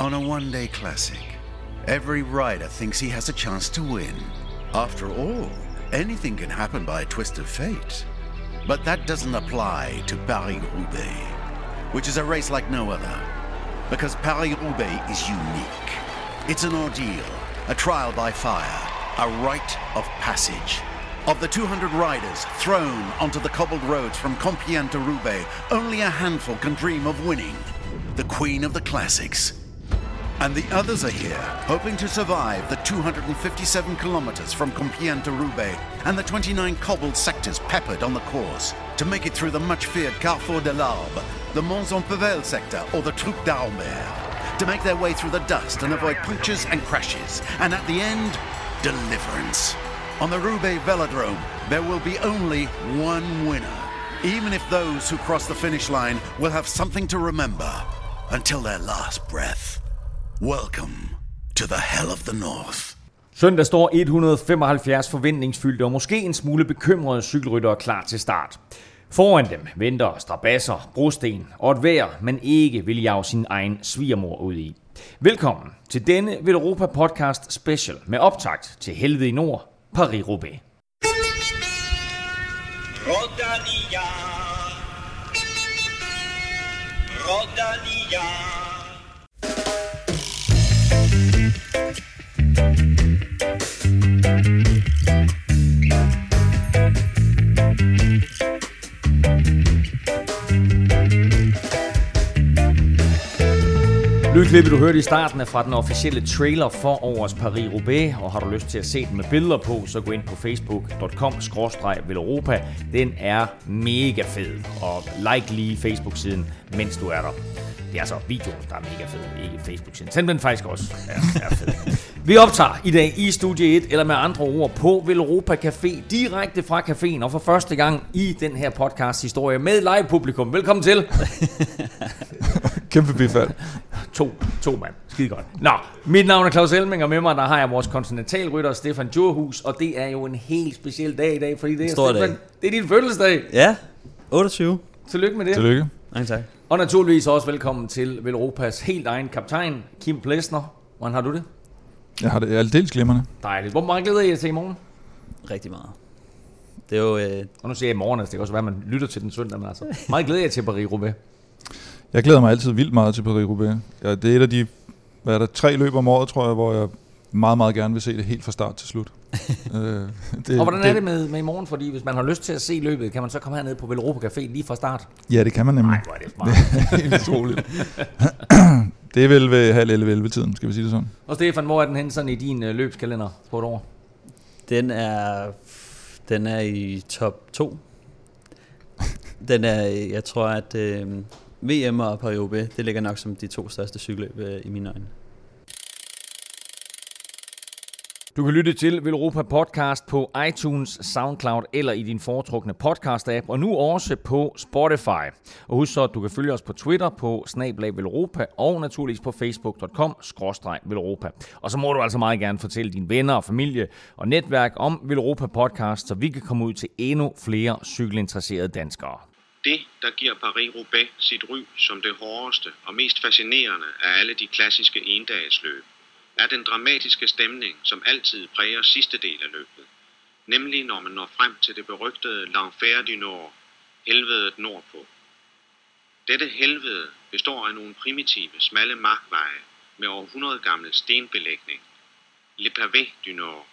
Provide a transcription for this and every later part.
On a one day classic, every rider thinks he has a chance to win. After all, anything can happen by a twist of fate. But that doesn't apply to Paris Roubaix, which is a race like no other. Because Paris Roubaix is unique. It's an ordeal, a trial by fire, a rite of passage. Of the 200 riders thrown onto the cobbled roads from Compiègne to Roubaix, only a handful can dream of winning. The queen of the classics. And the others are here, hoping to survive the 257 kilometers from Compiègne to Roubaix and the 29 cobbled sectors peppered on the course, to make it through the much feared Carrefour de l'Arbre, the Mons-en-Pevel sector, or the Truc d'Albert, to make their way through the dust and avoid punctures and crashes, and at the end, deliverance. On the Roubaix Velodrome, there will be only one winner, even if those who cross the finish line will have something to remember until their last breath. Welcome to the hell of the North. Søndag står 175 forventningsfyldte og måske en smule bekymrede cykelryttere klar til start. Foran dem venter strabasser, brosten og et vejr, man ikke vil jage sin egen svigermor ud i. Velkommen til denne Europa Podcast Special med optakt til Helvede i Nord, Paris-Roubaix. Rodania. Rodania. Thank you. Lydklippet, du hørte i starten er fra den officielle trailer for årets Paris-Roubaix, og har du lyst til at se den med billeder på, så gå ind på facebook.com-veleuropa. Den er mega fed, og like lige Facebook-siden, mens du er der. Det er altså videoen, der er mega fed, ikke Facebook-siden. Send den faktisk også Ja, er fed. Vi optager i dag i Studie 1, eller med andre ord på Veleuropa Café, direkte fra caféen, og for første gang i den her podcast-historie med live-publikum. Velkommen til. Kæmpe bifald. To, to mand. Skide godt. Nå, mit navn er Claus Elming, og med mig der har jeg vores kontinentalrytter Stefan Djurhus, og det er jo en helt speciel dag i dag, fordi det er, Stor Stefan, dag. det er din fødselsdag. Ja, 28. Tillykke med det. Tillykke. Mange tak. Og naturligvis også velkommen til Velropas helt egen kaptajn, Kim Plesner. Hvordan har du det? Jeg har det aldeles glimrende. Dejligt. Hvor meget glæder I jer til i morgen? Rigtig meget. Det er jo... Øh, Og nu siger jeg i morgen, altså det kan også være, at man lytter til den søndag, men altså. Meget glæder jeg til Paris-Roubaix. Jeg glæder mig altid vildt meget til Paris-Roubaix. Ja, det er et af de hvad er der, tre løb om året, tror jeg, hvor jeg meget, meget gerne vil se det helt fra start til slut. øh, det, Og hvordan er det med, med i morgen? Fordi hvis man har lyst til at se løbet, kan man så komme herned på Velropa Café lige fra start? Ja, det kan man nemlig. Nej, hvor er det smart. Helt utroligt. det er vel ved halv 11 11 tiden, skal vi sige det sådan. Og Stefan, hvor er den hen sådan i din øh, løbskalender på et år? den er... Den er i top 2. Den er... Jeg tror, at øh, VM og paris det ligger nok som de to største cykelløb øh, i mine øjne. Du kan lytte til Velropa Podcast på iTunes, SoundCloud eller i din foretrukne podcast-app, og nu også på Spotify. Og husk så, at du kan følge os på Twitter på snablag Velropa og naturligvis på facebook.com Velropa. Og så må du altså meget gerne fortælle dine venner og familie og netværk om Velropa Podcast, så vi kan komme ud til endnu flere cykelinteresserede danskere. Det, der giver Paris-Roubaix sit ry som det hårdeste og mest fascinerende af alle de klassiske endagsløb, er den dramatiske stemning, som altid præger sidste del af løbet. Nemlig når man når frem til det berygtede L'Enfer du Nord, helvedet nordpå. Dette helvede består af nogle primitive, smalle markveje med århundrede gammel stenbelægning. Le Pavé du Nord.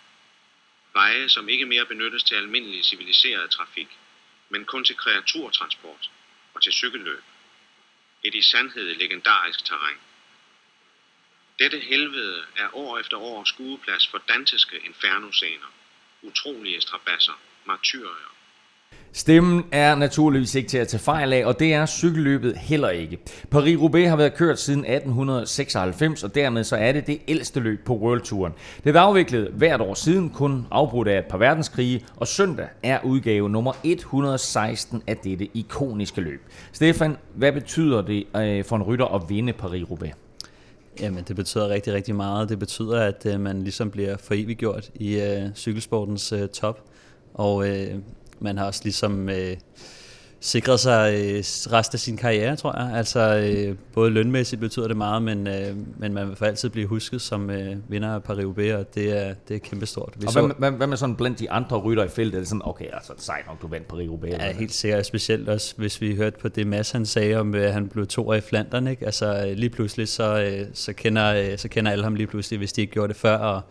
Veje, som ikke mere benyttes til almindelig civiliseret trafik, men kun til kreaturtransport og til cykelløb. Et i sandhed legendarisk terræn. Dette helvede er år efter år skueplads for danteske infernoscener, utrolige strabasser, martyrier, Stemmen er naturligvis ikke til at tage fejl af, og det er cykelløbet heller ikke. Paris-Roubaix har været kørt siden 1896, og dermed så er det det ældste løb på World Touren. Det er afviklet hvert år siden, kun afbrudt af et par verdenskrige, og søndag er udgave nummer 116 af dette ikoniske løb. Stefan, hvad betyder det øh, for en rytter at vinde Paris-Roubaix? Jamen, det betyder rigtig, rigtig meget. Det betyder, at øh, man ligesom bliver for evigt gjort i øh, cykelsportens øh, top. Og øh, man har også ligesom øh, sikret sig øh, resten af sin karriere, tror jeg. Altså øh, både lønmæssigt betyder det meget, men, øh, men man vil for altid blive husket som øh, vinder af Paris-Roubaix, og det er, det er kæmpestort. Vi og så, hvad, hvad, hvad med sådan blandt de andre rytter i feltet? Er det sådan, okay, altså sejt nok, du vandt Paris-Roubaix? Ja, helt sikkert. Specielt også, hvis vi hørte på det Mads, han sagde om, at han blev to i Flandern. Ikke? Altså lige pludselig, så, så, kender, så kender alle ham lige pludselig, hvis de ikke gjorde det før, og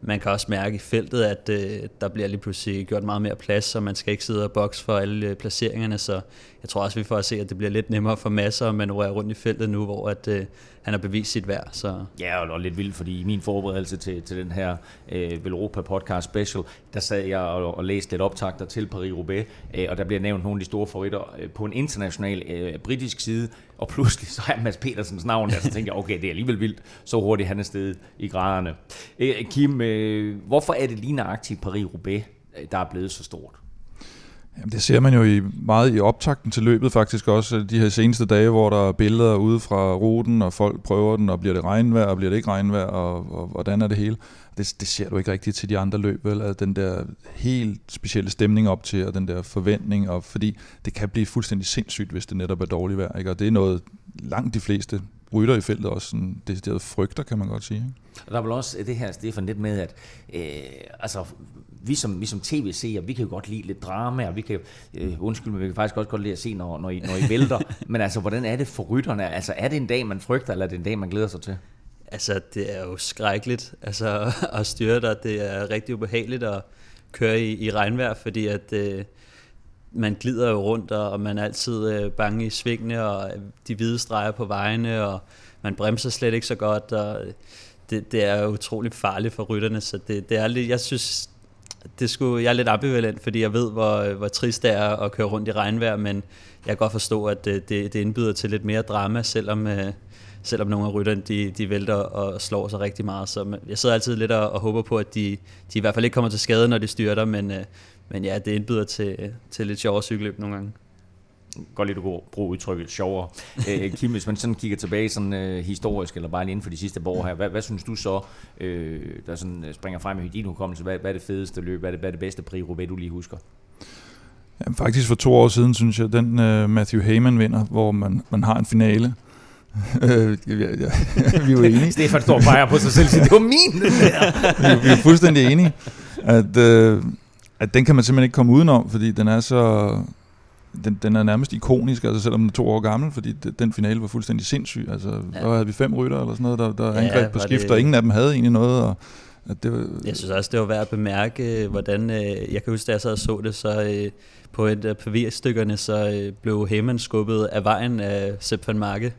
man kan også mærke i feltet, at øh, der bliver lige pludselig gjort meget mere plads, så man skal ikke sidde og bokse for alle øh, placeringerne, så jeg tror også, vi får at se, at det bliver lidt nemmere for masser at manøvrere rundt i feltet nu, hvor at, øh, han har bevist sit værd. Så. Ja, og, og lidt vildt, fordi i min forberedelse til, til den her øh, Velropa podcast special, der sad jeg og, og læste lidt optagter til Paris-Roubaix, øh, og der bliver nævnt nogle af de store favoritter øh, på en international øh, britisk side, og pludselig så er Mads Petersens navn der, så tænker jeg, okay, det er alligevel vildt, så hurtigt han er sted i graderne. Øh, Kim, øh, hvorfor er det lige nøjagtigt Paris-Roubaix, øh, der er blevet så stort? Jamen, det ser man jo i, meget i optakten til løbet faktisk også, de her seneste dage, hvor der er billeder ude fra ruten, og folk prøver den, og bliver det regnvejr, og bliver det ikke regnvejr, og, og, og hvordan er det hele. Det, det ser du ikke rigtigt til de andre løb, vel? Altså, den der helt specielle stemning op til, og den der forventning, og fordi det kan blive fuldstændig sindssygt, hvis det netop er dårligt vejr, ikke? og det er noget langt de fleste rytter i feltet også sådan decideret frygter, kan man godt sige. Ikke? Og der er vel også det her, Stefan, lidt med, at øh, altså, vi som, vi som tv-seere, vi kan jo godt lide lidt drama, og vi kan, øh, undskyld, men vi kan faktisk også godt lide at se, når, når, I, når I vælter. men altså, hvordan er det for rytterne? Altså, er det en dag, man frygter, eller er det en dag, man glæder sig til? Altså, det er jo skrækkeligt altså, at styre dig. Det er rigtig ubehageligt at køre i, i regnvejr, fordi at... Øh, man glider jo rundt, og man er altid øh, bange i svingene, og øh, de hvide streger på vejene, og man bremser slet ikke så godt, og øh, det, det er utroligt farligt for rytterne, så det, det er lidt, jeg synes, det skulle, jeg er lidt ambivalent, fordi jeg ved, hvor, øh, hvor trist det er at køre rundt i regnvejr, men jeg kan godt forstå, at det, det indbyder til lidt mere drama, selvom, øh, selvom nogle af rytterne de, de vælter og slår sig rigtig meget. Så jeg sidder altid lidt og, og håber på, at de, de i hvert fald ikke kommer til skade, når de styrter, men, øh, men ja, det indbyder til, til lidt sjovere cykelløb nogle gange godt lidt at bruge udtrykket sjovere. Øh, Kim, hvis man sådan kigger tilbage sådan, øh, historisk, eller bare lige inden for de sidste år her, hvad, hvad synes du så, øh, der sådan øh, springer frem i din hukommelse? Hvad, hvad er det fedeste løb? Hvad er det, hvad er det bedste pri du lige husker? Jamen, faktisk for to år siden, synes jeg, den uh, Matthew Heyman vinder, hvor man, man har en finale. Øh, vi er jo enige. Stefan står og peger på sig selv siger, det var min, den der. vi, vi er fuldstændig enige, at, øh, at den kan man simpelthen ikke komme udenom, fordi den er så, den, den er nærmest ikonisk, altså selvom den er to år gammel, fordi den finale var fuldstændig sindssyg. Altså, ja. der havde vi fem rytter eller sådan noget, der, der ja, angreb på skift, det... og ingen af dem havde egentlig noget. Og, at det var, jeg synes også, det var værd at bemærke, hvordan, øh, jeg kan huske, da jeg sad og så det, så øh, på et af pavirstykkerne, så øh, blev Heyman skubbet af vejen af Sepp van Marke.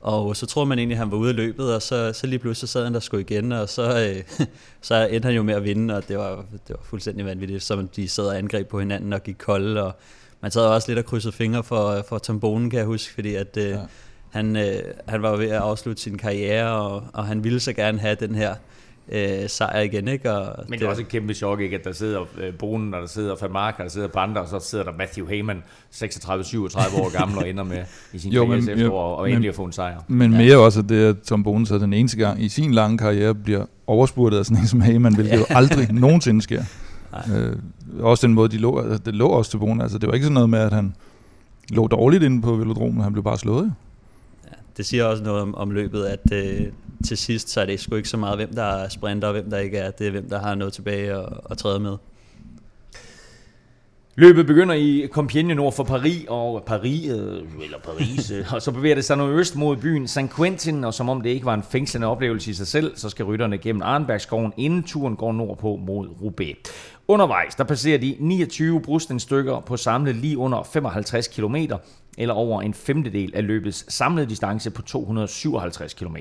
Og så tror man egentlig, at han var ude af løbet, og så, så lige pludselig så sad han der sgu igen, og så, øh, så endte han jo med at vinde, og det var, det var fuldstændig vanvittigt, som de sad og angreb på hinanden og gik kolde, og man sad også lidt og krydsede fingre for, for Tombonen, kan jeg huske, fordi at, øh, ja. han, øh, han var ved at afslutte sin karriere, og, og han ville så gerne have den her øh, sejr igen. Ikke? Og Men det er også et kæmpe chok, ikke? at der sidder øh, Bonen, og der sidder Van Mark, og der sidder Panda, og så sidder der Matthew Heyman, 36-37 år gammel, og ender med i sin jo, karriere efter og, endelig at få en sejr. Men ja. mere også, det at Tom Bonen så den eneste gang i sin lange karriere bliver overspurtet af sådan en som Heyman, hvilket ja. jo aldrig nogensinde sker. Øh, også den måde, de lå, altså, det lå også til Bonen. Altså, det var ikke sådan noget med, at han lå dårligt inde på velodromen, han blev bare slået. Det siger også noget om, om løbet, at øh, til sidst, så er det sgu ikke så meget, hvem der er sprinter og hvem der ikke er. Det er, hvem der har noget tilbage og, at træde med. Løbet begynder i Compiègne nord for Paris, og Paris, øh, eller Paris, øh, og så bevæger det sig nordøst mod byen San Quentin, og som om det ikke var en fængslende oplevelse i sig selv, så skal rytterne gennem Arnbergskoven, inden turen går nordpå mod Roubaix. Undervejs, der passerer de 29 brustensstykker på samlet lige under 55 km, eller over en femtedel af løbets samlede distance på 257 km.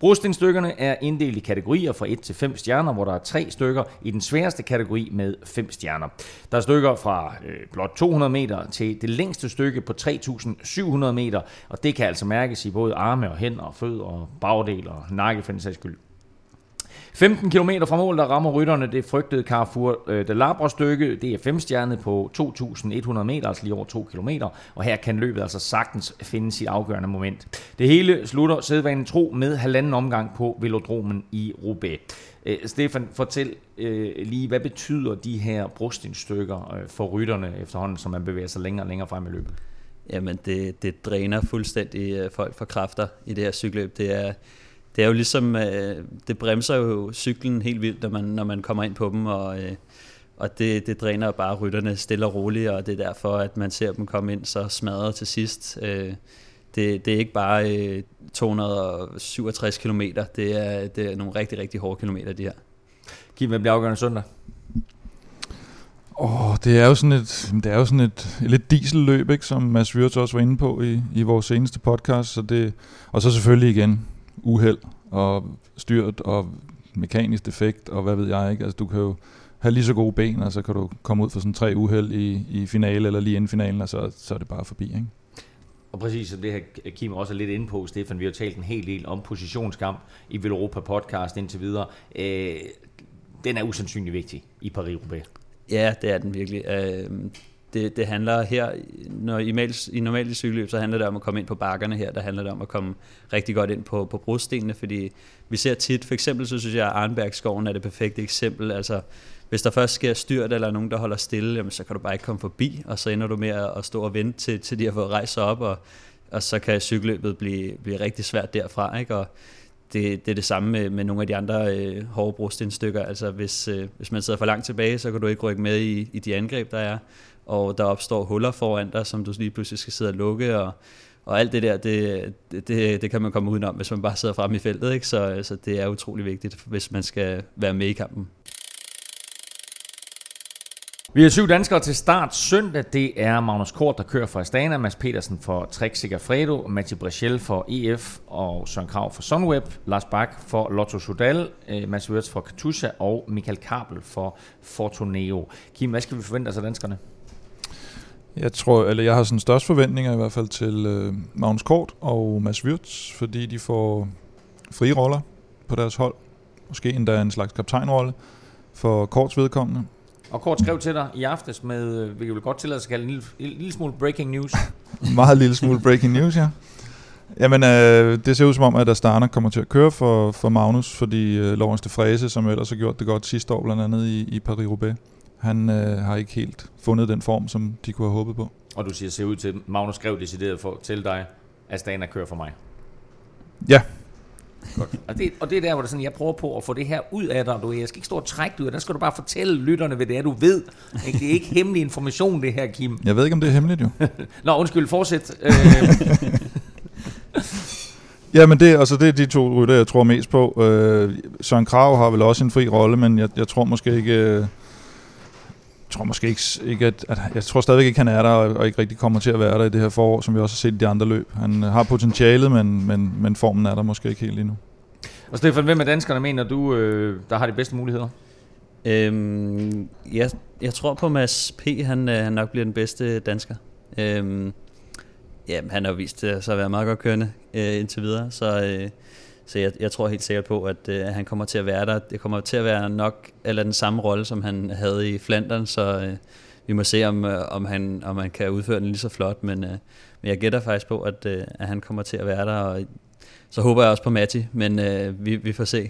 Brostenstykkerne er inddelt i kategorier fra 1 til 5 stjerner, hvor der er tre stykker i den sværeste kategori med 5 stjerner. Der er stykker fra øh, blot 200 meter til det længste stykke på 3700 meter, og det kan altså mærkes i både arme og hænder og fødder og bagdel og nakke for den sags skyld. 15 km fra mål, der rammer rytterne det frygtede Carrefour øh, de Labre stykke. Det er femstjernet på 2.100 meter, altså lige over 2 km. Og her kan løbet altså sagtens finde sit afgørende moment. Det hele slutter sædvanen tro med halvanden omgang på velodromen i Roubaix. Øh, Stefan, fortæl øh, lige, hvad betyder de her brustindstykker øh, for rytterne efterhånden, som man bevæger sig længere og længere frem i løbet? jamen det, det dræner fuldstændig øh, folk for kræfter i det her cykeløb. Det er, det er jo ligesom, øh, det bremser jo cyklen helt vildt, når man, når man kommer ind på dem, og, øh, og det, det dræner bare rytterne stille og roligt, og det er derfor, at man ser dem komme ind så smadret til sidst. Øh, det, det er ikke bare øh, 267 km, det er, det er nogle rigtig, rigtig hårde kilometer, de her. Kim, hvad bliver afgørende søndag? Åh, det er jo sådan et, det er jo sådan et, et lidt dieselløb, ikke, som Mads Wirtz også var inde på i, i vores seneste podcast. Så det, og så selvfølgelig igen uheld og styrt og mekanisk defekt og hvad ved jeg ikke. Altså du kan jo have lige så gode ben, og så kan du komme ud for sådan tre uheld i, i finale eller lige inden finalen, og så, så er det bare forbi. Ikke? Og præcis som det her Kim også er lidt inde på, Stefan, vi har talt en hel del om positionskamp i Europa podcast indtil videre. Øh, den er usandsynlig vigtig i Paris-Roubaix. Ja, det er den virkelig. Øh, det, det handler her, når i, normalt, i normalt cykelløb, så handler det om at komme ind på bakkerne her, der handler det om at komme rigtig godt ind på, på brostenene, fordi vi ser tit, for eksempel så synes jeg, at Arnbergskoven er det perfekte eksempel, altså hvis der først sker styrt, eller nogen, der holder stille, jamen, så kan du bare ikke komme forbi, og så ender du med at stå og vente til, til de har fået rejst sig op, og, og så kan cykelløbet blive, blive rigtig svært derfra, ikke? og det, det er det samme med, med nogle af de andre øh, hårde brostenstykker. Altså hvis, øh, hvis man sidder for langt tilbage, så kan du ikke rykke med i, i de angreb, der er. Og der opstår huller foran dig, som du lige pludselig skal sidde og lukke. Og, og alt det der, det, det, det, kan man komme udenom, hvis man bare sidder fremme i feltet. Ikke? Så, så det er utrolig vigtigt, hvis man skal være med i kampen. Vi har syv danskere til start søndag. Det er Magnus Kort, der kører for Astana, Mads Petersen for Trek Segafredo, Mathieu Brechel for EF og Søren Krav for Sunweb, Lars Bak for Lotto Sudal, øh, Mads Wirtz for Katusha og Michael Kabel for Fortuneo. Kim, hvad skal vi forvente os af danskerne? Jeg tror, eller jeg har sådan størst forventninger i hvert fald til øh, Magnus Kort og Mads Wirtz, fordi de får frie roller på deres hold. Måske endda en slags kaptajnrolle for Korts vedkommende. Og Kort skrev til dig i aftes med, øh, vi kan vel godt tillade os at kalde en lille, en lille smule breaking news. Meget lille smule breaking news, ja. Jamen, øh, det ser ud som om, at Astana kommer til at køre for, for Magnus, fordi øh, Lawrence de Frese, som ellers har gjort det godt sidste år, blandt andet i, i Paris-Roubaix, han øh, har ikke helt fundet den form, som de kunne have håbet på. Og du siger, ser ud til, Magnus skrev decideret for, til dig, at Astana kører for mig. Ja, Godt. Og, det, og det er der, hvor det sådan, jeg prøver på at få det her ud af dig. Du, jeg skal ikke stå og trække det ud. Der skal du bare fortælle lytterne, hvad det er, du ved. Ikke? Det er ikke hemmelig information, det her, Kim. jeg ved ikke, om det er hemmeligt jo. Nå, undskyld, fortsæt. Øh, Ja, men det, altså det er de to rytter, jeg tror mest på. Øh, Søren Krav har vel også en fri rolle, men jeg, jeg tror måske ikke... Øh, tror måske ikke, ikke at, at, jeg tror stadigvæk ikke, han er der, og, og ikke rigtig kommer til at være der i det her forår, som vi også har set i de andre løb. Han har potentialet, men, men, men formen er der måske ikke helt endnu. og Stefan, hvem af danskerne mener du, øh, der har de bedste muligheder? Øhm, jeg, jeg tror på Mads P. Han, øh, han nok bliver den bedste dansker. Øhm, jamen, han har vist øh, sig at være meget godt kørende øh, indtil videre, så, øh, så jeg, jeg tror helt sikkert på, at øh, han kommer til at være der. Det kommer til at være nok eller den samme rolle, som han havde i Flandern, så øh, vi må se, om, øh, om, han, om han kan udføre den lige så flot, men, øh, men jeg gætter faktisk på, at, øh, at han kommer til at være der, og så håber jeg også på Matti, men øh, vi, vi får se.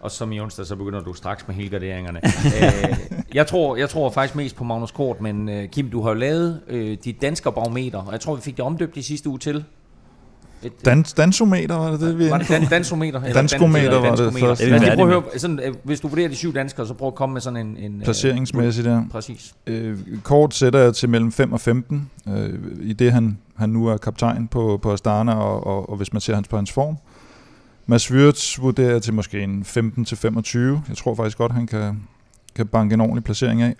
Og som i onsdag, så begynder du straks med helgarderingerne. øh, jeg, tror, jeg tror faktisk mest på Magnus Kort, men øh, Kim, du har jo lavet øh, dit dansker barometer, og jeg tror, vi fik det omdøbt i sidste uge til. Et, Dans, dansometer, var det det, vi var det dan, dansometer? eller Danskometer dan- var det først. Ja. lige prøve at høre, sådan, øh, hvis du vurderer de syv danskere, så prøv at komme med sådan en... en øh, Placeringsmæssigt der. Præcis. Øh, kort sætter jeg til mellem 5 og 15, øh, i det han, han nu er kaptajn på, på Astana, og, og, og hvis man ser hans på hans form. Mads Wirtz vurderer jeg til måske en 15 til 25. Jeg tror faktisk godt, han kan, kan banke en ordentlig placering af.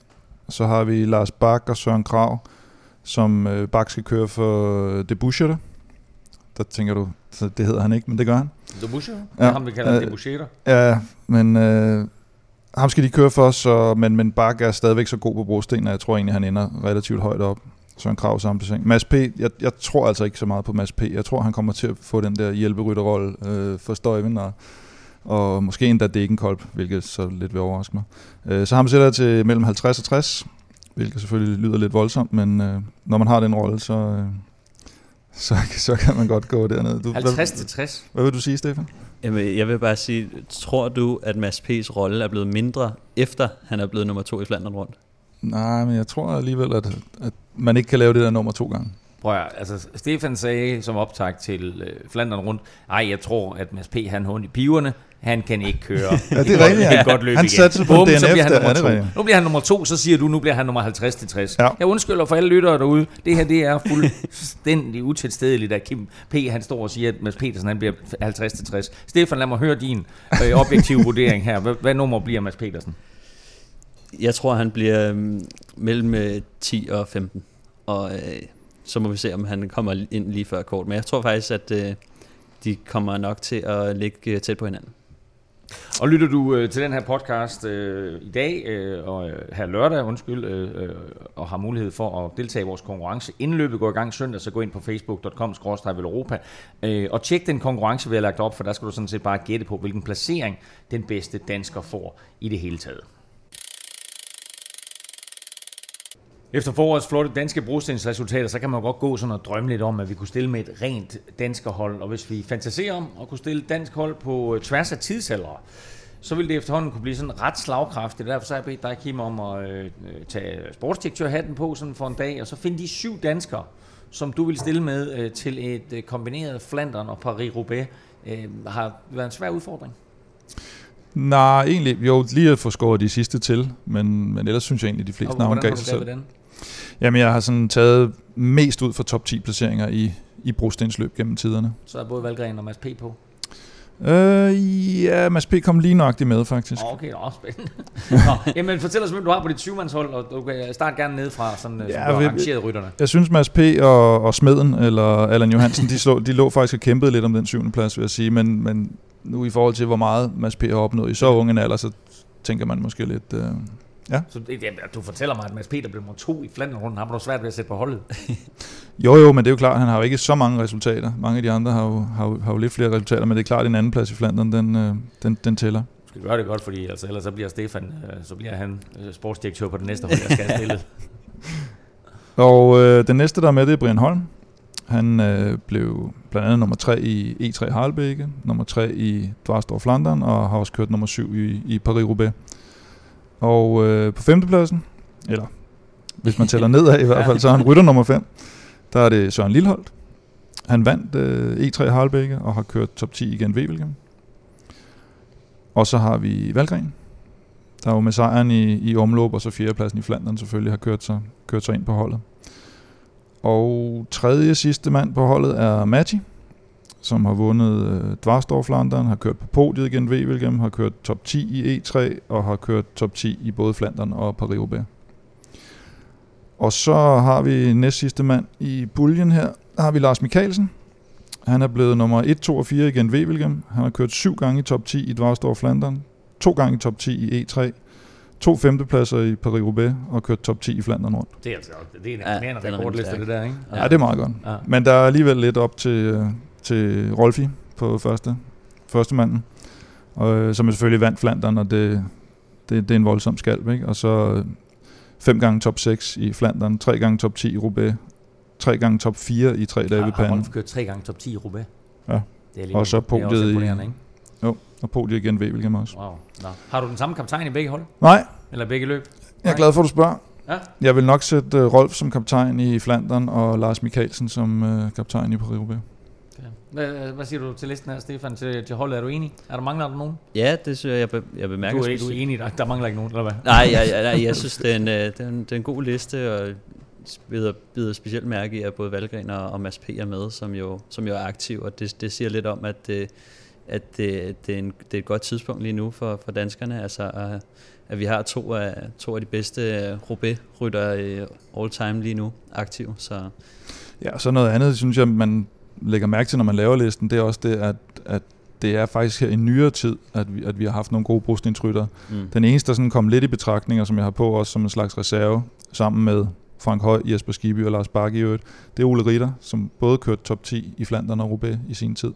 Så har vi Lars Bak og Søren Krav, som øh, Bak skal køre for Debuscher. Der tænker du, så det hedder han ikke, men det gør han. Deboucher? Ja. Ham vi kalder Øh, Deboucher. Ja, men øh, ham skal de køre for, så, men, men Bak er stadigvæk så god på brosten, at jeg tror egentlig, han ender relativt højt op. Så en krav samme placering. Mads P., jeg, jeg tror altså ikke så meget på Mads P. Jeg tror, han kommer til at få den der hjælperytterrolle øh, for Støjven, og, og måske endda Degenkolb, hvilket så lidt vil overraske mig. Øh, så ham sætter jeg til mellem 50 og 60, hvilket selvfølgelig lyder lidt voldsomt, men øh, når man har den rolle, så, øh, så, så kan man godt gå derned. Du, 50 til hvad, 60. hvad vil du sige, Stefan? Jamen, jeg vil bare sige, tror du, at Mads P's rolle er blevet mindre, efter han er blevet nummer to i Flandern rundt? Nej, men jeg tror alligevel, at, at man ikke kan lave det der nummer to gange. Prøv at, altså, Stefan sagde som optag til øh, Flandern rundt, ej, jeg tror, at Mads P. han har i piverne, han kan ikke køre. Ja, det er rigtigt, ja. ja. Godt løb Han satte sig på Bum, DNF så bliver han nummer er to. Nu bliver han nummer to, så siger du, nu bliver han nummer 50-60. Ja. Jeg undskylder for alle lyttere derude. Det her, det er fuldstændig utilstedeligt, at Kim P. han står og siger, at Mads Petersen han bliver 50-60. Stefan, lad mig høre din øh, objektive vurdering her. Hvad, hvad nummer bliver Mads Petersen? Jeg tror, han bliver øhm, mellem øh, 10 og 15. Og øh, så må vi se, om han kommer ind lige før kort. Men jeg tror faktisk, at øh, de kommer nok til at ligge øh, tæt på hinanden. Og lytter du øh, til den her podcast øh, i dag, øh, og øh, her lørdag, undskyld, øh, øh, og har mulighed for at deltage i vores konkurrence. Inden løbet går i gang søndag, så gå ind på facebook.com Europa øh, og tjek den konkurrence, vi har lagt op, for der skal du sådan set bare gætte på, hvilken placering den bedste dansker får i det hele taget. Efter forårets flotte danske brostensresultater, så kan man godt gå sådan og drømme lidt om, at vi kunne stille med et rent danskerhold. Og hvis vi fantaserer om at kunne stille dansk hold på øh, tværs af tidsaldre, så vil det efterhånden kunne blive sådan ret slagkraftigt. Derfor så har jeg bedt dig, Kim, om at øh, tage sportsdirektørhatten på sådan for en dag, og så finde de syv danskere, som du vil stille med øh, til et øh, kombineret Flandern og Paris-Roubaix. Øh, har været en svær udfordring. Nej, egentlig, jo, lige at få skåret de sidste til, men, men ellers synes jeg egentlig, de fleste navne gav sig selv. Jamen, jeg har sådan taget mest ud for top 10 placeringer i, i brostensløb gennem tiderne. Så er både Valgren og Mads P. på. Øh, ja, Mads P. kom lige nøjagtigt med, faktisk. Okay, også spændende. Nå, jamen fortæl os, hvem du har på dit syvmandshold, og du kan starte gerne ned fra, sådan, ja, Ja, som du har arrangeret rytterne. Jeg synes, Mads P. og, og Smeden, eller Allan Johansen, de, slå, de lå faktisk og kæmpede lidt om den syvende plads, vil jeg sige. Men, men nu i forhold til, hvor meget Mads P. har opnået i så unge en alder, så tænker man måske lidt... Øh, Så det, jamen, du fortæller mig, at Mads Peter blev nummer to i Flandern rundt. Har du svært ved at sætte på holdet? jo, jo, men det er jo klart, han har jo ikke så mange resultater. Mange af de andre har jo, har jo, har jo lidt flere resultater, men det er klart, at en anden plads i Flandern, den, øh, den, den tæller. Du skal gøre det godt, fordi altså, ellers så bliver Stefan, øh, så bliver han øh, sportsdirektør på det næste hold, jeg skal have stillet. Og øh, den næste, der er med, det er Brian Holm. Han øh, blev blandt andet nummer 3 i E3 Harlebække, nummer 3 i Dvarstor Flandern, og har også kørt nummer 7 i, i Paris-Roubaix. Og øh, på femtepladsen, eller hvis man tæller nedad i hvert fald, så er han rytter nummer 5. Der er det Søren Lilleholdt. Han vandt øh, E3 Harlebække og har kørt top 10 igen Wevelgem. Og så har vi Valgren, der jo med sejren i, i omløb og så fjerdepladsen i Flandern selvfølgelig har kørt sig, kørt sig ind på holdet. Og tredje sidste mand på holdet er Matti, som har vundet øh, Dvarstor Flandern, har kørt på podiet igen Wevelgem, har kørt top 10 i E3 og har kørt top 10 i både Flandern og Paris-Roubaix. Og så har vi næst sidste mand i puljen her, der har vi Lars Mikkelsen. Han er blevet nummer 1, 2 og 4 igen Wevelgem. Han har kørt syv gange i top 10 i Dvarstor Flandern, to gange i top 10 i E3, to femtepladser i Paris-Roubaix og kørt top 10 i Flandern rundt. Det er altså det er en, Ja, ja, er rekordliste, det der, ikke? Ja, det er meget godt. Ja. Men der er alligevel lidt op til, øh, til Rolfi på første, første manden, og, øh, som er selvfølgelig vandt Flandern, og det, det, det er en voldsom skalp. Ikke? Og så øh, fem gange top 6 i Flandern, tre gange top 10 i Roubaix, tre gange top 4 i tre dage ved Har, har panden, Rolf kørt tre gange top 10 i Roubaix? Ja. Det er alligevel- Og så podiet i- ikke? og podiet igen Wevelgem også. Wow. Nå. Har du den samme kaptajn i begge hold? Nej, Eller begge løb? jeg er glad for, at du spørger. Ja. Jeg vil nok sætte uh, Rolf som kaptajn i Flandern og Lars Mikkelsen som uh, kaptajn i Paris-Roubaix. Hvad, hvad siger du til listen her, Stefan? Til, til holdet er du enig? Er der mangler der nogen? Ja, det synes jeg, jeg, be, jeg bemærker. Du er, du er specielt. enig, der, der mangler ikke nogen, eller hvad? Nej, jeg, jeg, jeg, jeg synes, det er, en, øh, det, er en, det er en god liste, og bider, bider specielt mærke i, at både Valgren og, og Mads P. er med, som jo, som jo er aktiv, og det, det siger lidt om, at, det, at det, det, er en, det er et godt tidspunkt lige nu for, for danskerne, altså at, at vi har to af, to af de bedste øh, Roubaix-rytter i all time lige nu aktiv, så Ja, og så noget andet, synes jeg, man lægger mærke til, når man laver listen, det er også det, at, at det er faktisk her i nyere tid, at vi, at vi har haft nogle gode brostensrytter. mm. Den eneste, der sådan kom lidt i betragtninger, som jeg har på også som en slags reserve, sammen med Frank Høj, Jesper Skibby og Lars Bakke i øvrigt, det er Ole Ritter, som både kørte top 10 i Flandern og Roubaix i sin tid.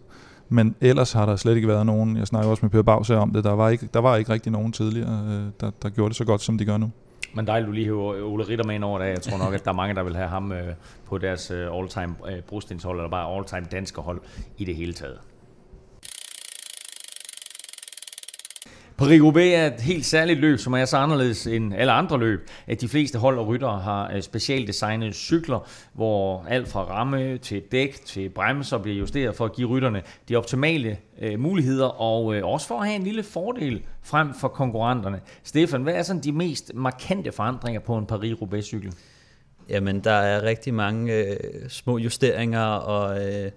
Men ellers har der slet ikke været nogen, jeg snakker også med Per Bags her om det, der var ikke, der var ikke rigtig nogen tidligere, øh, der, der gjorde det så godt, som de gør nu. Men dejligt, du lige hæver Ole Ritter med ind over det. Jeg tror nok, at der er mange, der vil have ham øh, på deres øh, all-time øh, brostenshold, eller bare all-time danske hold i det hele taget. Paris-Roubaix er et helt særligt løb, som er så anderledes end alle andre løb. At de fleste hold og ryttere har øh, specialdesignede cykler, hvor alt fra ramme til dæk til bremser bliver justeret for at give rytterne de optimale øh, muligheder, og øh, også for at have en lille fordel frem for konkurrenterne. Stefan, hvad er sådan de mest markante forandringer på en Paris-Roubaix-cykel? Jamen, der er rigtig mange øh, små justeringer og... Øh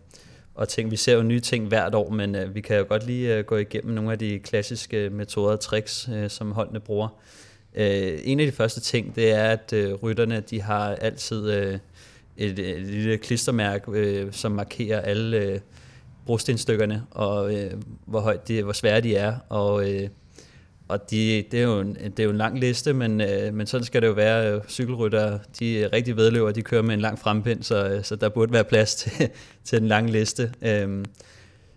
og ting. Vi ser jo nye ting hvert år, men øh, vi kan jo godt lige øh, gå igennem nogle af de klassiske metoder og tricks, øh, som holdene bruger. Øh, en af de første ting, det er, at øh, rytterne de har altid øh, et, øh, et lille klistermærke, øh, som markerer alle øh, brostenstykkerne, og øh, hvor, højt de, hvor svære de er, og øh, og de, det, er jo en, det er jo en lang liste, men, øh, men sådan skal det jo være. Cykelrytter, de er rigtig vedløber, de kører med en lang frempind, så, så der burde være plads til, til en lang liste. Øhm,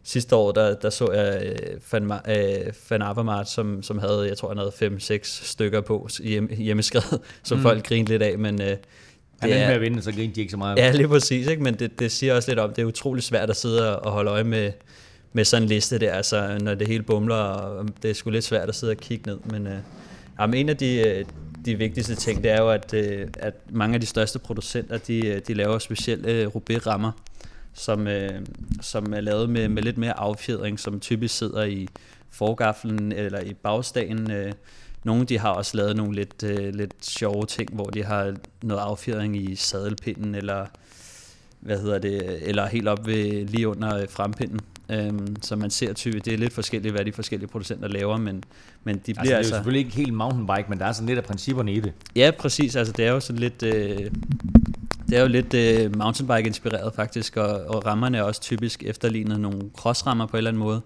sidste år, der, der så jeg øh, Van, øh, Van Avermaet, som, som havde, jeg tror, han havde 5-6 stykker på hjem, hjemmeskrevet, som mm. folk grinede lidt af, men... Øh, han er med at vinde, så griner de ikke så meget. Ja, lige præcis, ikke? men det, det siger også lidt om, det er utrolig svært at sidde og holde øje med, med sådan en liste der, altså når det hele bumler, og det er sgu lidt svært at sidde og kigge ned, men øh, jamen, en af de, øh, de vigtigste ting, det er jo, at, øh, at mange af de største producenter, de, øh, de laver specielle øh, rubé-rammer, som, øh, som er lavet med, med lidt mere affjedring, som typisk sidder i forgaflen eller i bagstagen. Øh, nogle de har også lavet nogle lidt, øh, lidt sjove ting, hvor de har noget affjedring i sadelpinden, eller hvad hedder det, eller helt op ved lige under øh, frempinden. Øhm, så man ser typisk, det er lidt forskelligt, hvad de forskellige producenter laver, men, men de bliver altså... Det er altså, selvfølgelig ikke helt mountainbike, men der er sådan lidt af principperne i det. Ja, præcis. Altså det er jo sådan lidt... Øh, det er jo lidt øh, mountainbike-inspireret faktisk, og, og rammerne er også typisk efterlignet nogle crossrammer på en eller anden måde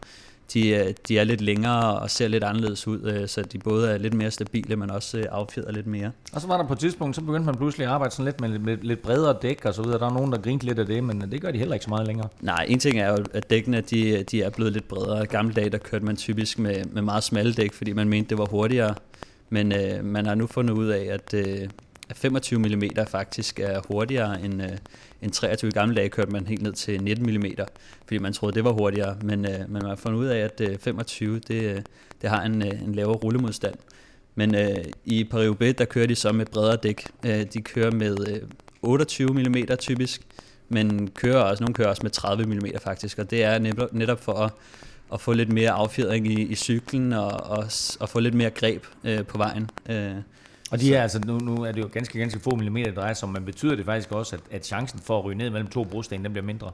de, øh, de er lidt længere og ser lidt anderledes ud, øh, så de både er lidt mere stabile, men også øh, affjeder lidt mere. Og så var der på et tidspunkt, så begyndte man pludselig at arbejde sådan lidt med lidt, lidt bredere dæk og så videre. Der er nogen, der grinte lidt af det, men det gør de heller ikke så meget længere. Nej, en ting er jo, at dækkene de, de er blevet lidt bredere. Gamle dage, der kørte man typisk med, med meget smalle dæk, fordi man mente, det var hurtigere. Men øh, man har nu fundet ud af, at, øh, at 25 mm faktisk er hurtigere end, øh, en 23 gammel gamle kørte man helt ned til 19 mm, fordi man troede, det var hurtigere. Men, øh, men man har fundet ud af, at øh, 25 det, øh, det har en, øh, en lavere rullemodstand. Men øh, i Paris der kører de så med bredere dæk. Øh, de kører med øh, 28 mm typisk, men kører også, nogle kører også med 30 mm faktisk, og det er netop, netop for at, at få lidt mere affjedring i, i cyklen og, og, og få lidt mere greb øh, på vejen. Øh, og de er altså, nu, nu er det jo ganske, ganske få millimeter, der drejer sig om, men betyder det faktisk også, at, at chancen for at ryge ned mellem to brosten, den bliver mindre?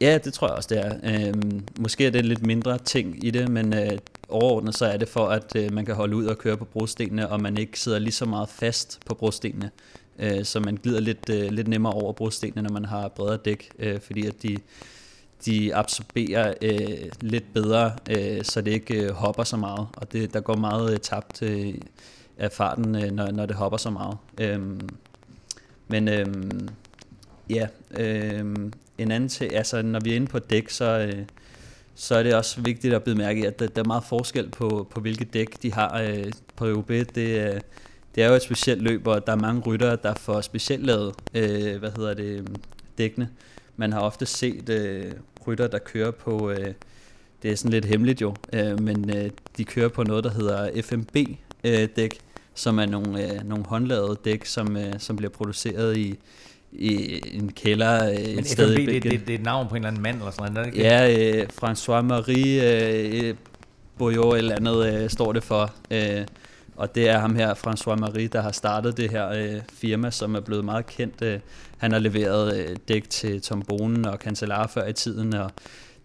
Ja, det tror jeg også, det er. Øhm, måske er det lidt mindre ting i det, men øh, overordnet så er det for, at øh, man kan holde ud og køre på brostenene, og man ikke sidder lige så meget fast på brostenene, øh, så man glider lidt, øh, lidt nemmere over brostenene, når man har bredere dæk, øh, fordi at de, de absorberer øh, lidt bedre, øh, så det ikke øh, hopper så meget, og det, der går meget øh, tabt øh, af farten, øh, når, når det hopper så meget. Øhm, men øhm, ja, øhm, en anden ting, altså når vi er inde på dæk, så, øh, så er det også vigtigt at bemærke, at der, der er meget forskel på, på hvilke dæk de har øh, på UB. Det, øh, det er jo et specielt løb, og der er mange ryttere, der får specielt lavet, øh, hvad hedder det, dækkene. Man har ofte set øh, rytter, der kører på, øh, det er sådan lidt hemmeligt jo, øh, men øh, de kører på noget, der hedder FMB øh, dæk, som er nogle, øh, nogle håndlavede dæk, som, øh, som bliver produceret i, i en kælder øh, et sted i det, det, det, er et navn på en eller anden mand eller sådan noget? Ja, øh, François-Marie øh, Boyot eller andet øh, står det for. Øh, og det er ham her, François-Marie, der har startet det her øh, firma, som er blevet meget kendt. Øh, han har leveret øh, dæk til Tom Bonen og Cancellara før i tiden, og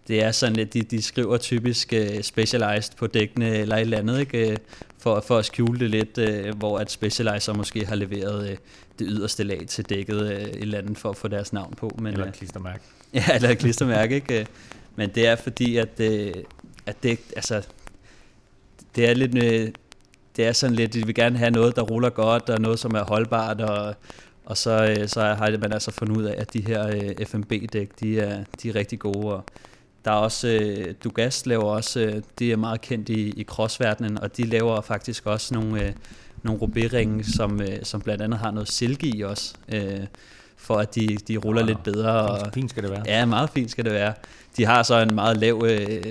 det er sådan lidt, de, de skriver typisk uh, specialized på dækkene eller et eller andet, ikke? For, for at skjule det lidt, uh, hvor at Specializer måske har leveret uh, det yderste lag til dækket uh, et eller andet for at få deres navn på. Men, eller et klistermærke. ja, eller et klistermærke, ikke? Men det er fordi, at, uh, at det, altså, det er lidt, uh, det er sådan lidt, de vil gerne have noget, der ruller godt, og noget, som er holdbart, og, og så, så har man altså fundet ud af, at de her FMB-dæk, de er, de er rigtig gode, og der er også, øh, Dugas laver også, øh, det er meget kendt i, i crossverdenen, og de laver faktisk også nogle, øh, nogle roubaix som, øh, som blandt andet har noget silke i også. Øh, for at de, de ruller lidt bedre. Og, Fint skal det være. Ja, meget fint skal det være. De har så en meget lav øh,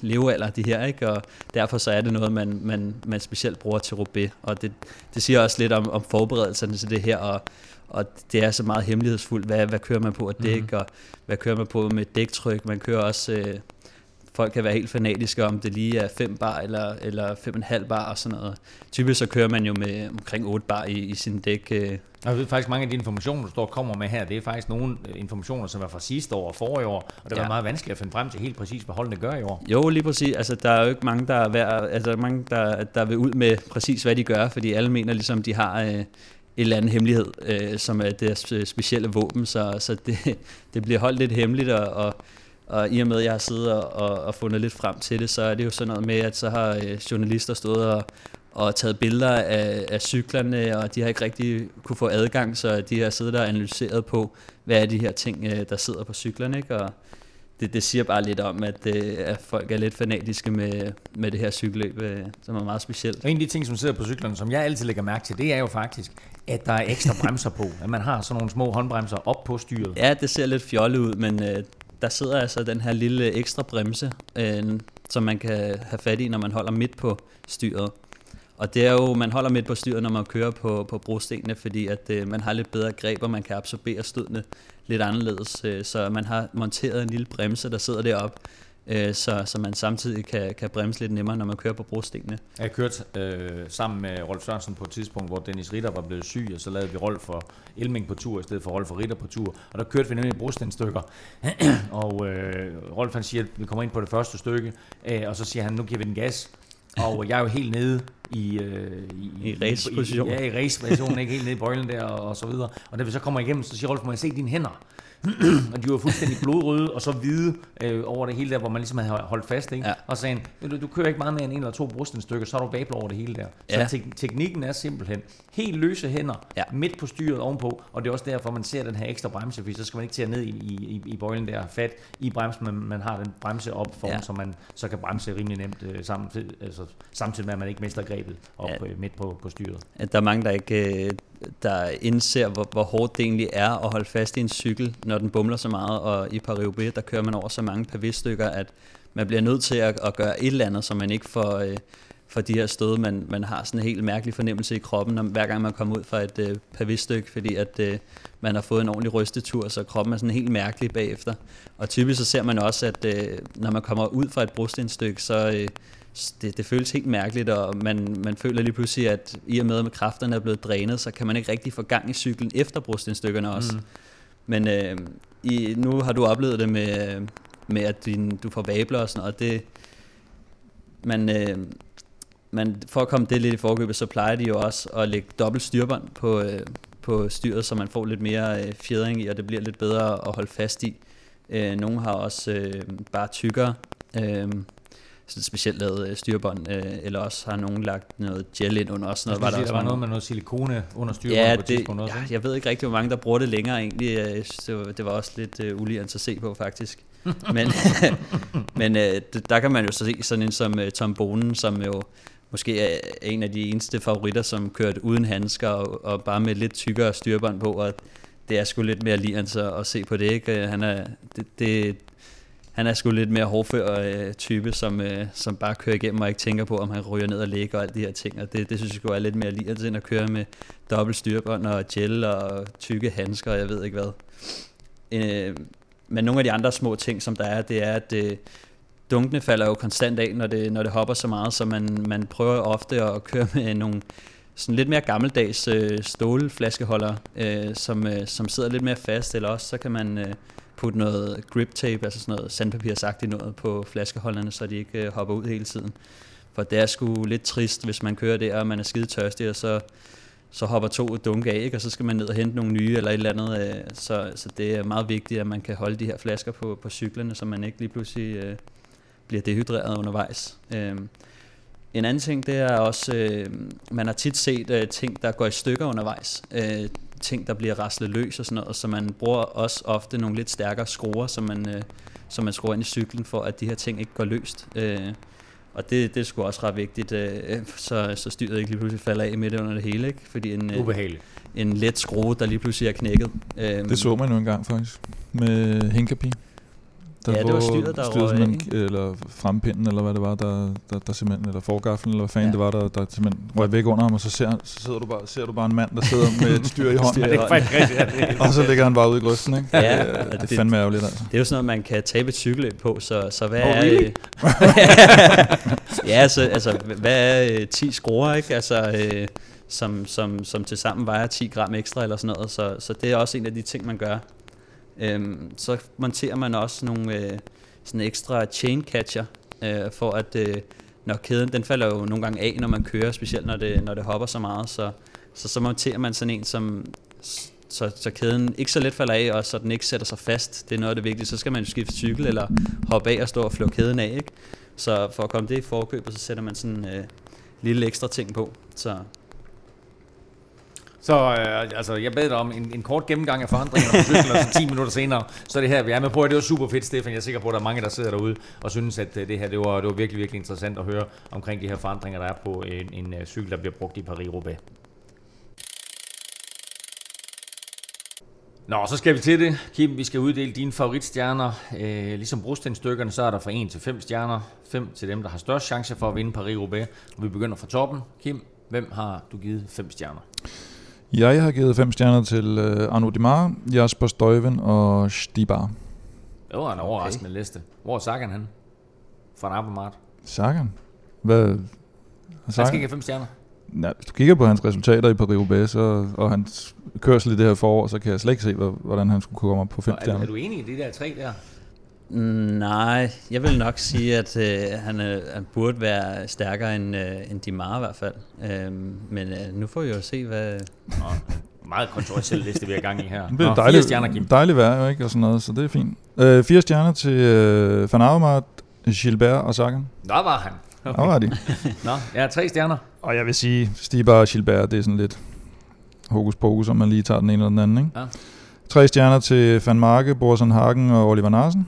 levealder, de her, ikke? og derfor så er det noget, man, man, man specielt bruger til Roubaix. Og det, det siger også lidt om, om forberedelserne til det her, og, og det er så meget hemmelighedsfuldt. Hvad, hvad kører man på af dæk, mm-hmm. og hvad kører man på med dæktryk? Man kører også... Øh, folk kan være helt fanatiske om det lige er 5 bar eller, eller 5,5 bar og sådan noget. Typisk så kører man jo med omkring 8 bar i, i sin dæk. Øh. Jeg ved faktisk, mange af de informationer, du står og kommer med her, det er faktisk nogle øh, informationer, som er fra sidste år og forrige år, og det var Ja. meget vanskeligt at finde frem til helt præcis, hvad holdene gør i år. Jo, lige præcis. Altså, der er jo ikke mange, der, er værd, altså, der, er mange der, der vil ud med præcis, hvad de gør, fordi alle mener ligesom, de har øh, eller anden hemmelighed, øh, som er deres øh, specielle våben, så, så det, det bliver holdt lidt hemmeligt, og, og, og i og med, at jeg har siddet og, og, og fundet lidt frem til det, så er det jo sådan noget med, at så har øh, journalister stået og, og taget billeder af, af cyklerne, og de har ikke rigtig kunne få adgang, så de har siddet og analyseret på, hvad er de her ting, øh, der sidder på cyklerne, ikke? Og, det, det siger bare lidt om, at, øh, at folk er lidt fanatiske med, med det her cykelløb, øh, som er meget specielt. Og en af de ting, som sidder på cyklerne, som jeg altid lægger mærke til, det er jo faktisk, at der er ekstra bremser på. At man har sådan nogle små håndbremser op på styret. Ja, det ser lidt fjollet ud, men øh, der sidder altså den her lille ekstra bremse, øh, som man kan have fat i, når man holder midt på styret. Og det er jo, man holder midt på styret, når man kører på, på brostenene, fordi at øh, man har lidt bedre greb, og man kan absorbere stødene lidt anderledes. Øh, så man har monteret en lille bremse, der sidder deroppe, øh, så, så man samtidig kan, kan bremse lidt nemmere, når man kører på brostenene. Jeg kørte øh, sammen med Rolf Sørensen på et tidspunkt, hvor Dennis Ritter var blevet syg, og så lavede vi Rolf for Elming på tur, i stedet for Rolf for Ritter på tur. Og der kørte vi nemlig brostenstykker. og øh, Rolf han siger, at vi kommer ind på det første stykke, øh, og så siger han, nu giver vi den gas. Og jeg er jo helt nede i... Øh, I raceposition. Ja, i raceposition, ikke helt nede i bøjlen der, og, og så videre. Og da vi så kommer igennem, så siger Rolf, må jeg se dine hænder? og de var fuldstændig blodrøde og så hvide øh, over det hele der, hvor man ligesom havde holdt fast. Ikke? Ja. Og sagde han, "Ved du, du kører ikke meget mere end en eller to brustensstykker, så har du vabler over det hele der. Så Ja. tek- teknikken er simpelthen helt løse hænder, Ja. midt på styret ovenpå, og det er også derfor, man ser den her ekstra bremse, fordi så skal man ikke til at ned i, i, i, bøjlen der, fat i bremsen, men man har den bremse op foran, Ja. så man så kan bremse rimelig nemt øh, samtidig, altså, samtidig med, at man ikke mister grebet op Ja. øh, midt på, på styret. at der er mange, der ikke øh, der indser, hvor, hvor hårdt det egentlig er at holde fast i en cykel, når den bumler så meget, og i Paris-Roubaix, der kører man over så mange pavé-stykker, at man bliver nødt til at, at gøre et eller andet, så man ikke får, øh, får de her stød. Man, man har sådan en helt mærkelig fornemmelse i kroppen, når, hver gang man kommer ud fra et øh, pavé-stykke, fordi at øh, man har fået en ordentlig rystetur, så kroppen er sådan helt mærkelig bagefter. Og typisk så ser man også, at øh, når man kommer ud fra et brostenstykke, så... Øh, det, det føles helt mærkeligt, og man, man føler lige pludselig, at i og med, at kræfterne er blevet drænet, så kan man ikke rigtig få gang i cyklen efter brostenstykkerne også. Mm. Men øh, i, nu har du oplevet det med, med at din, du får vabler og sådan noget, og det, man, øh, man, for at komme det lidt i forkøbet, så plejer de jo også at lægge dobbelt styrbånd på, øh, på styret, så man får lidt mere øh, fjedring i, og det bliver lidt bedre at holde fast i. Øh, nogle har også øh, bare tykkere, øh, sådan specielt lavet øh, styrbånd, øh, eller også har nogen lagt noget gel ind under også. Noget, var der, også der var noget med noget silikone under styret Ja, på et det, også. ja, jeg ved ikke rigtig, hvor mange der bruger det længere egentlig. Jeg synes, Det var, også lidt uh, uligent at se på, faktisk. men men uh, der kan man jo så se sådan en som uh, Tom Bonen, som jo måske er en af de eneste favoritter, som kørte uden handsker og, og bare med lidt tykkere styrbånd på, og det er sgu lidt mere ligerens at, at se på det, ikke? Øh, han er, det, det, han er sgu lidt mere hårdfør øh, type, som, øh, som bare kører igennem og ikke tænker på, om han ryger ned og ligger og alt de her ting. Og det, det synes jeg sgu er lidt mere ligerens end at køre med dobbelt styrbånd og gel og tykke handsker og jeg ved ikke hvad. Øh, men nogle af de andre små ting, som der er, det er, at øh, dunkene falder jo konstant af, når det, når det hopper så meget, så man, man prøver ofte at køre med nogle sådan lidt mere gammeldags øh, stålflaskeholder, øh, som, øh, som sidder lidt mere fast, eller også så kan man øh, putte noget grip tape, altså sådan noget sandpapirsagtigt noget på flaskeholderne, så de ikke øh, hopper ud hele tiden. For det er sgu lidt trist, hvis man kører der, og man er skide tørstig, og så, så hopper to dunke af, ikke? og så skal man ned og hente nogle nye eller et eller andet. Øh, så, så det er meget vigtigt, at man kan holde de her flasker på, på cyklerne, så man ikke lige pludselig øh, bliver dehydreret undervejs. Øh, en anden ting, det er også, øh, man har tit set øh, ting, der går i stykker undervejs. Øh, ting, der bliver raslet løs og sådan noget, så man bruger også ofte nogle lidt stærkere skruer, som man, øh, som man skruer ind i cyklen, for at de her ting ikke går løst. Øh, Og det, det er sgu også ret vigtigt, øh, så, så styret ikke lige pludselig falder af midt under det hele, ikke? Fordi en, øh, Ubehageligt. en let skrue, der lige pludselig er knækket. Øhm, Det så man jo engang faktisk, med Hinkapi. Ja, det var styret, der styret røg eller frempinden, eller hvad det var, der, der, der simpelthen, eller forgaflen, eller hvad fanden Ja. det var, der, der simpelthen røg væk under ham, og så, ser, så sidder du bare, ser du bare en mand, der sidder med et styr i hånden, Det er faktisk rigtigt. Er og så ligger han bare ude i grøften, ikke? Ja, det, er- det er fandme ærgerligt, altså. Det er jo sådan noget, man kan tabe et cykelløb på, så, så hvad Oh, er... really? ja, altså, altså, hvad er øh, 10 skruer, ikke? Altså, øh, som, som, som til sammen vejer 10 gram ekstra eller sådan noget, så, så det er også en af de ting, man gør. Øhm, så monterer man også nogle øh, sådan ekstra chain catcher, øh, for at øh, når kæden, den falder jo nogle gange af, når man kører, specielt når det, når det hopper så meget, så, så, så monterer man sådan en, som, så, så kæden ikke så let falder af, og så den ikke sætter sig fast. Det er noget af det vigtige. Så skal man jo skifte cykel, eller hoppe af og stå og flå kæden af, ikke? Så for at komme det i forkøbet, så sætter man sådan en øh, lille ekstra ting på. Så så øh, altså, jeg bad dig om en, en kort gennemgang af forandringerne på cyklen, og så 10 minutter senere, så er det her, vi er med på. Det var super fedt, Stefan. Jeg er sikker på, at der er mange, der sidder derude og synes, at øh, det her det var, det var virkelig, virkelig interessant at høre omkring de her forandringer, der er på en, en øh, cykel, der bliver brugt i Paris-Roubaix. Nå, så skal vi til det. Kim, vi skal uddele dine favoritstjerner. Øh, ligesom brostenstykkerne, så er der fra 1 til 5 stjerner. 5 til dem, der har størst chance for at vinde Paris-Roubaix. Vi begynder fra toppen. Kim, hvem har du givet 5 stjerner? Jeg har givet fem stjerner til uh, Arnaud Dimar, Jasper Stuyven og Stibar. Det var en overraskende liste. Hvor er Sagan han? Fra Abermart. Sagan? Hvad? Han skal ikke have 5 stjerner. Ja, hvis du kigger på hans resultater i Paris-Roubaix så, og hans kørsel i det her forår, så kan jeg slet ikke se, hvor- hvordan han skulle kunne komme op på fem Er, stjerner. er du enig i de der tre der? Nej, jeg vil nok sige, at øh, han, øh, han burde være stærkere end, øh, end Dimar i hvert fald. Øhm, men øh, nu får vi jo se, hvad... Nå, meget kontroversiel liste, vi er i gang i her. Det er dejligt, fire stjerner, Kim. dejligt vejr, jo ikke? Og sådan noget, så det er fint. Øh, fire stjerner til øh, Van Avermaet, Gilbert og Sagan. Der var han. Okay. Der var de. Nå, jeg har tre stjerner. Og jeg vil sige, Stibar og Gilbert, det er sådan lidt hokus pokus, om man lige tager den ene eller den anden. Ikke? Ja. Tre stjerner til Van Marke, Borsen Hagen og Oliver Narsen.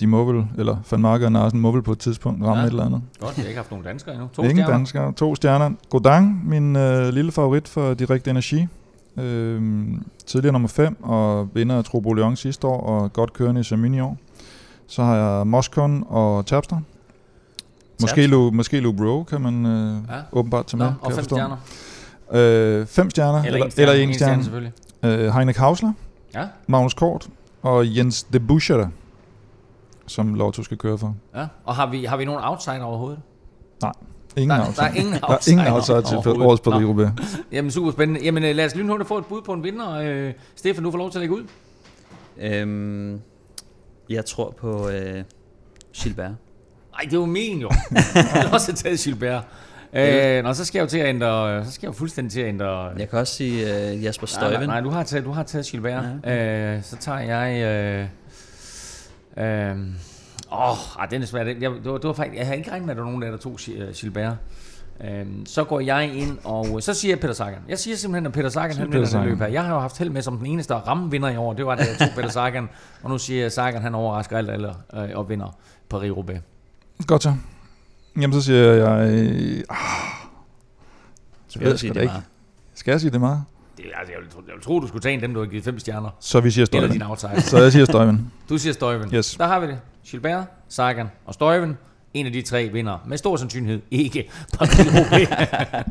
De må vel, eller Van Marke og Narsen må vel på et tidspunkt ramme Ja. et eller andet. Godt, jeg har ikke haft nogen danskere endnu. To Ingen stjerner. danskere. To stjerner. Godang, min øh, lille favorit for Direkte Energi. Øh, tidligere nummer 5 og vinder af Trobo Lyon sidste år og godt kørende i Samini i år. Så har jeg Moscon og Terpstra. Måske? Lu, måske Luke Rowe kan man øh, Ja. åbenbart tage Nå, med. og kan jeg fem stjerner. Øh, fem stjerner, Eller, en stjerne. eller en En stjerne, stjerne. selvfølgelig. Øh, Heinek Hausler, Ja, Magnus Kort og Jens de Buschere, som Lotto skal køre for. ja. Og har vi, har vi nogen outsider overhovedet? Ingen Der, der outsider. er ingen Der outsider, er ingen outsider til årets Nå, Paris-Roubaix. Jamen, super spændende. Jamen, øh, lad os lynhurtigt få et bud på en vinder. Øh, Stefan, du får lov til at lægge ud. Øhm, jeg tror på øh, Gilbert. Nej, det var min jo. jeg har også taget Gilbert. Øh, nå, så skal jeg jo til at ændre, så skal jeg jo fuldstændig til at ændre... Jeg kan også sige øh, Jasper nej, nej, Stuyven. nej, du har taget, du har taget Gilbert. Ja. Øh, så tager jeg... Øh, øh, åh, ah, den er svær. Den- Jeg, det var, det var faktisk, jeg havde ikke regnet med, at der var nogen af der tog øh, Gilbert. Øhm, så går jeg ind, og så siger jeg Peter Sagan. Jeg siger simpelthen, at Peter Sagan han vinder den løb her. Jeg har jo haft held med som den eneste at ramme vinder i år. Det var da jeg tog Peter Sagan. Og nu siger jeg, Sagan han overrasker alt alle øh, og vinder Paris-Roubaix. Godt så. Jamen, så siger jeg... Øh, ah, Så ved jeg sgu da ikke. Skal jeg sige det meget? Det, altså, jeg, vil, jeg vil tro, du skulle tage en dem, du har givet fem stjerner. Så vi siger Eller Støjven. din outsider. Så jeg siger Støjven. Du siger Støjven. Yes. Der har vi det. Gilbert, Sagan og Støjven. En af de tre vinder med stor sandsynlighed ikke Paris-Roubaix.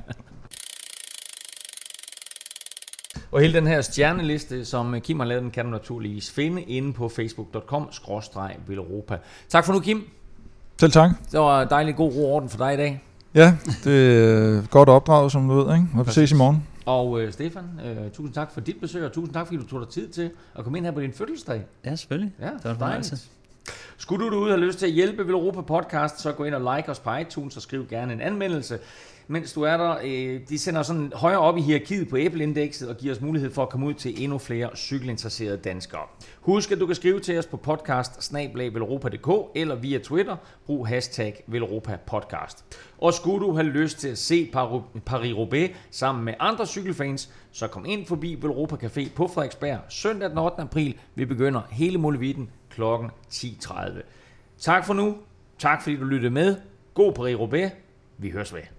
Og hele den her stjerneliste, som Kim har lavet, den kan du naturligvis finde inde på facebook.com-villeuropa. Tak for nu, Kim. Selv tak. Det var dejlig god ro orden for dig i dag. Ja, det er godt opdraget, som du ved, ikke? Og vi ses i morgen. Og øh, Stefan, øh, tusind tak for dit besøg, og tusind tak, fordi du tog dig tid til at komme ind her på din fødselsdag. Ja, selvfølgelig. Ja, det var en. Skulle du derude have lyst til at hjælpe Vil Europa Podcast, så gå ind og like os på iTunes og skriv gerne en anmeldelse. Mens du er der, øh, de sender sådan højere op i hierarkiet på Apple-indekset og giver os mulighed for at komme ud til endnu flere cykelinteresserede danskere. Husk, at du kan skrive til os på podcast eller via Twitter. Brug hashtag Podcast. Og skulle du have lyst til at se Paris-Roubaix sammen med andre cykelfans, så kom ind forbi Velropa Café på Frederiksberg søndag den 8. april. Vi begynder hele muligheden kl. 10.30. Tak for nu. Tak fordi du lyttede med. God God Paris-Roubaix. Vi høres ved.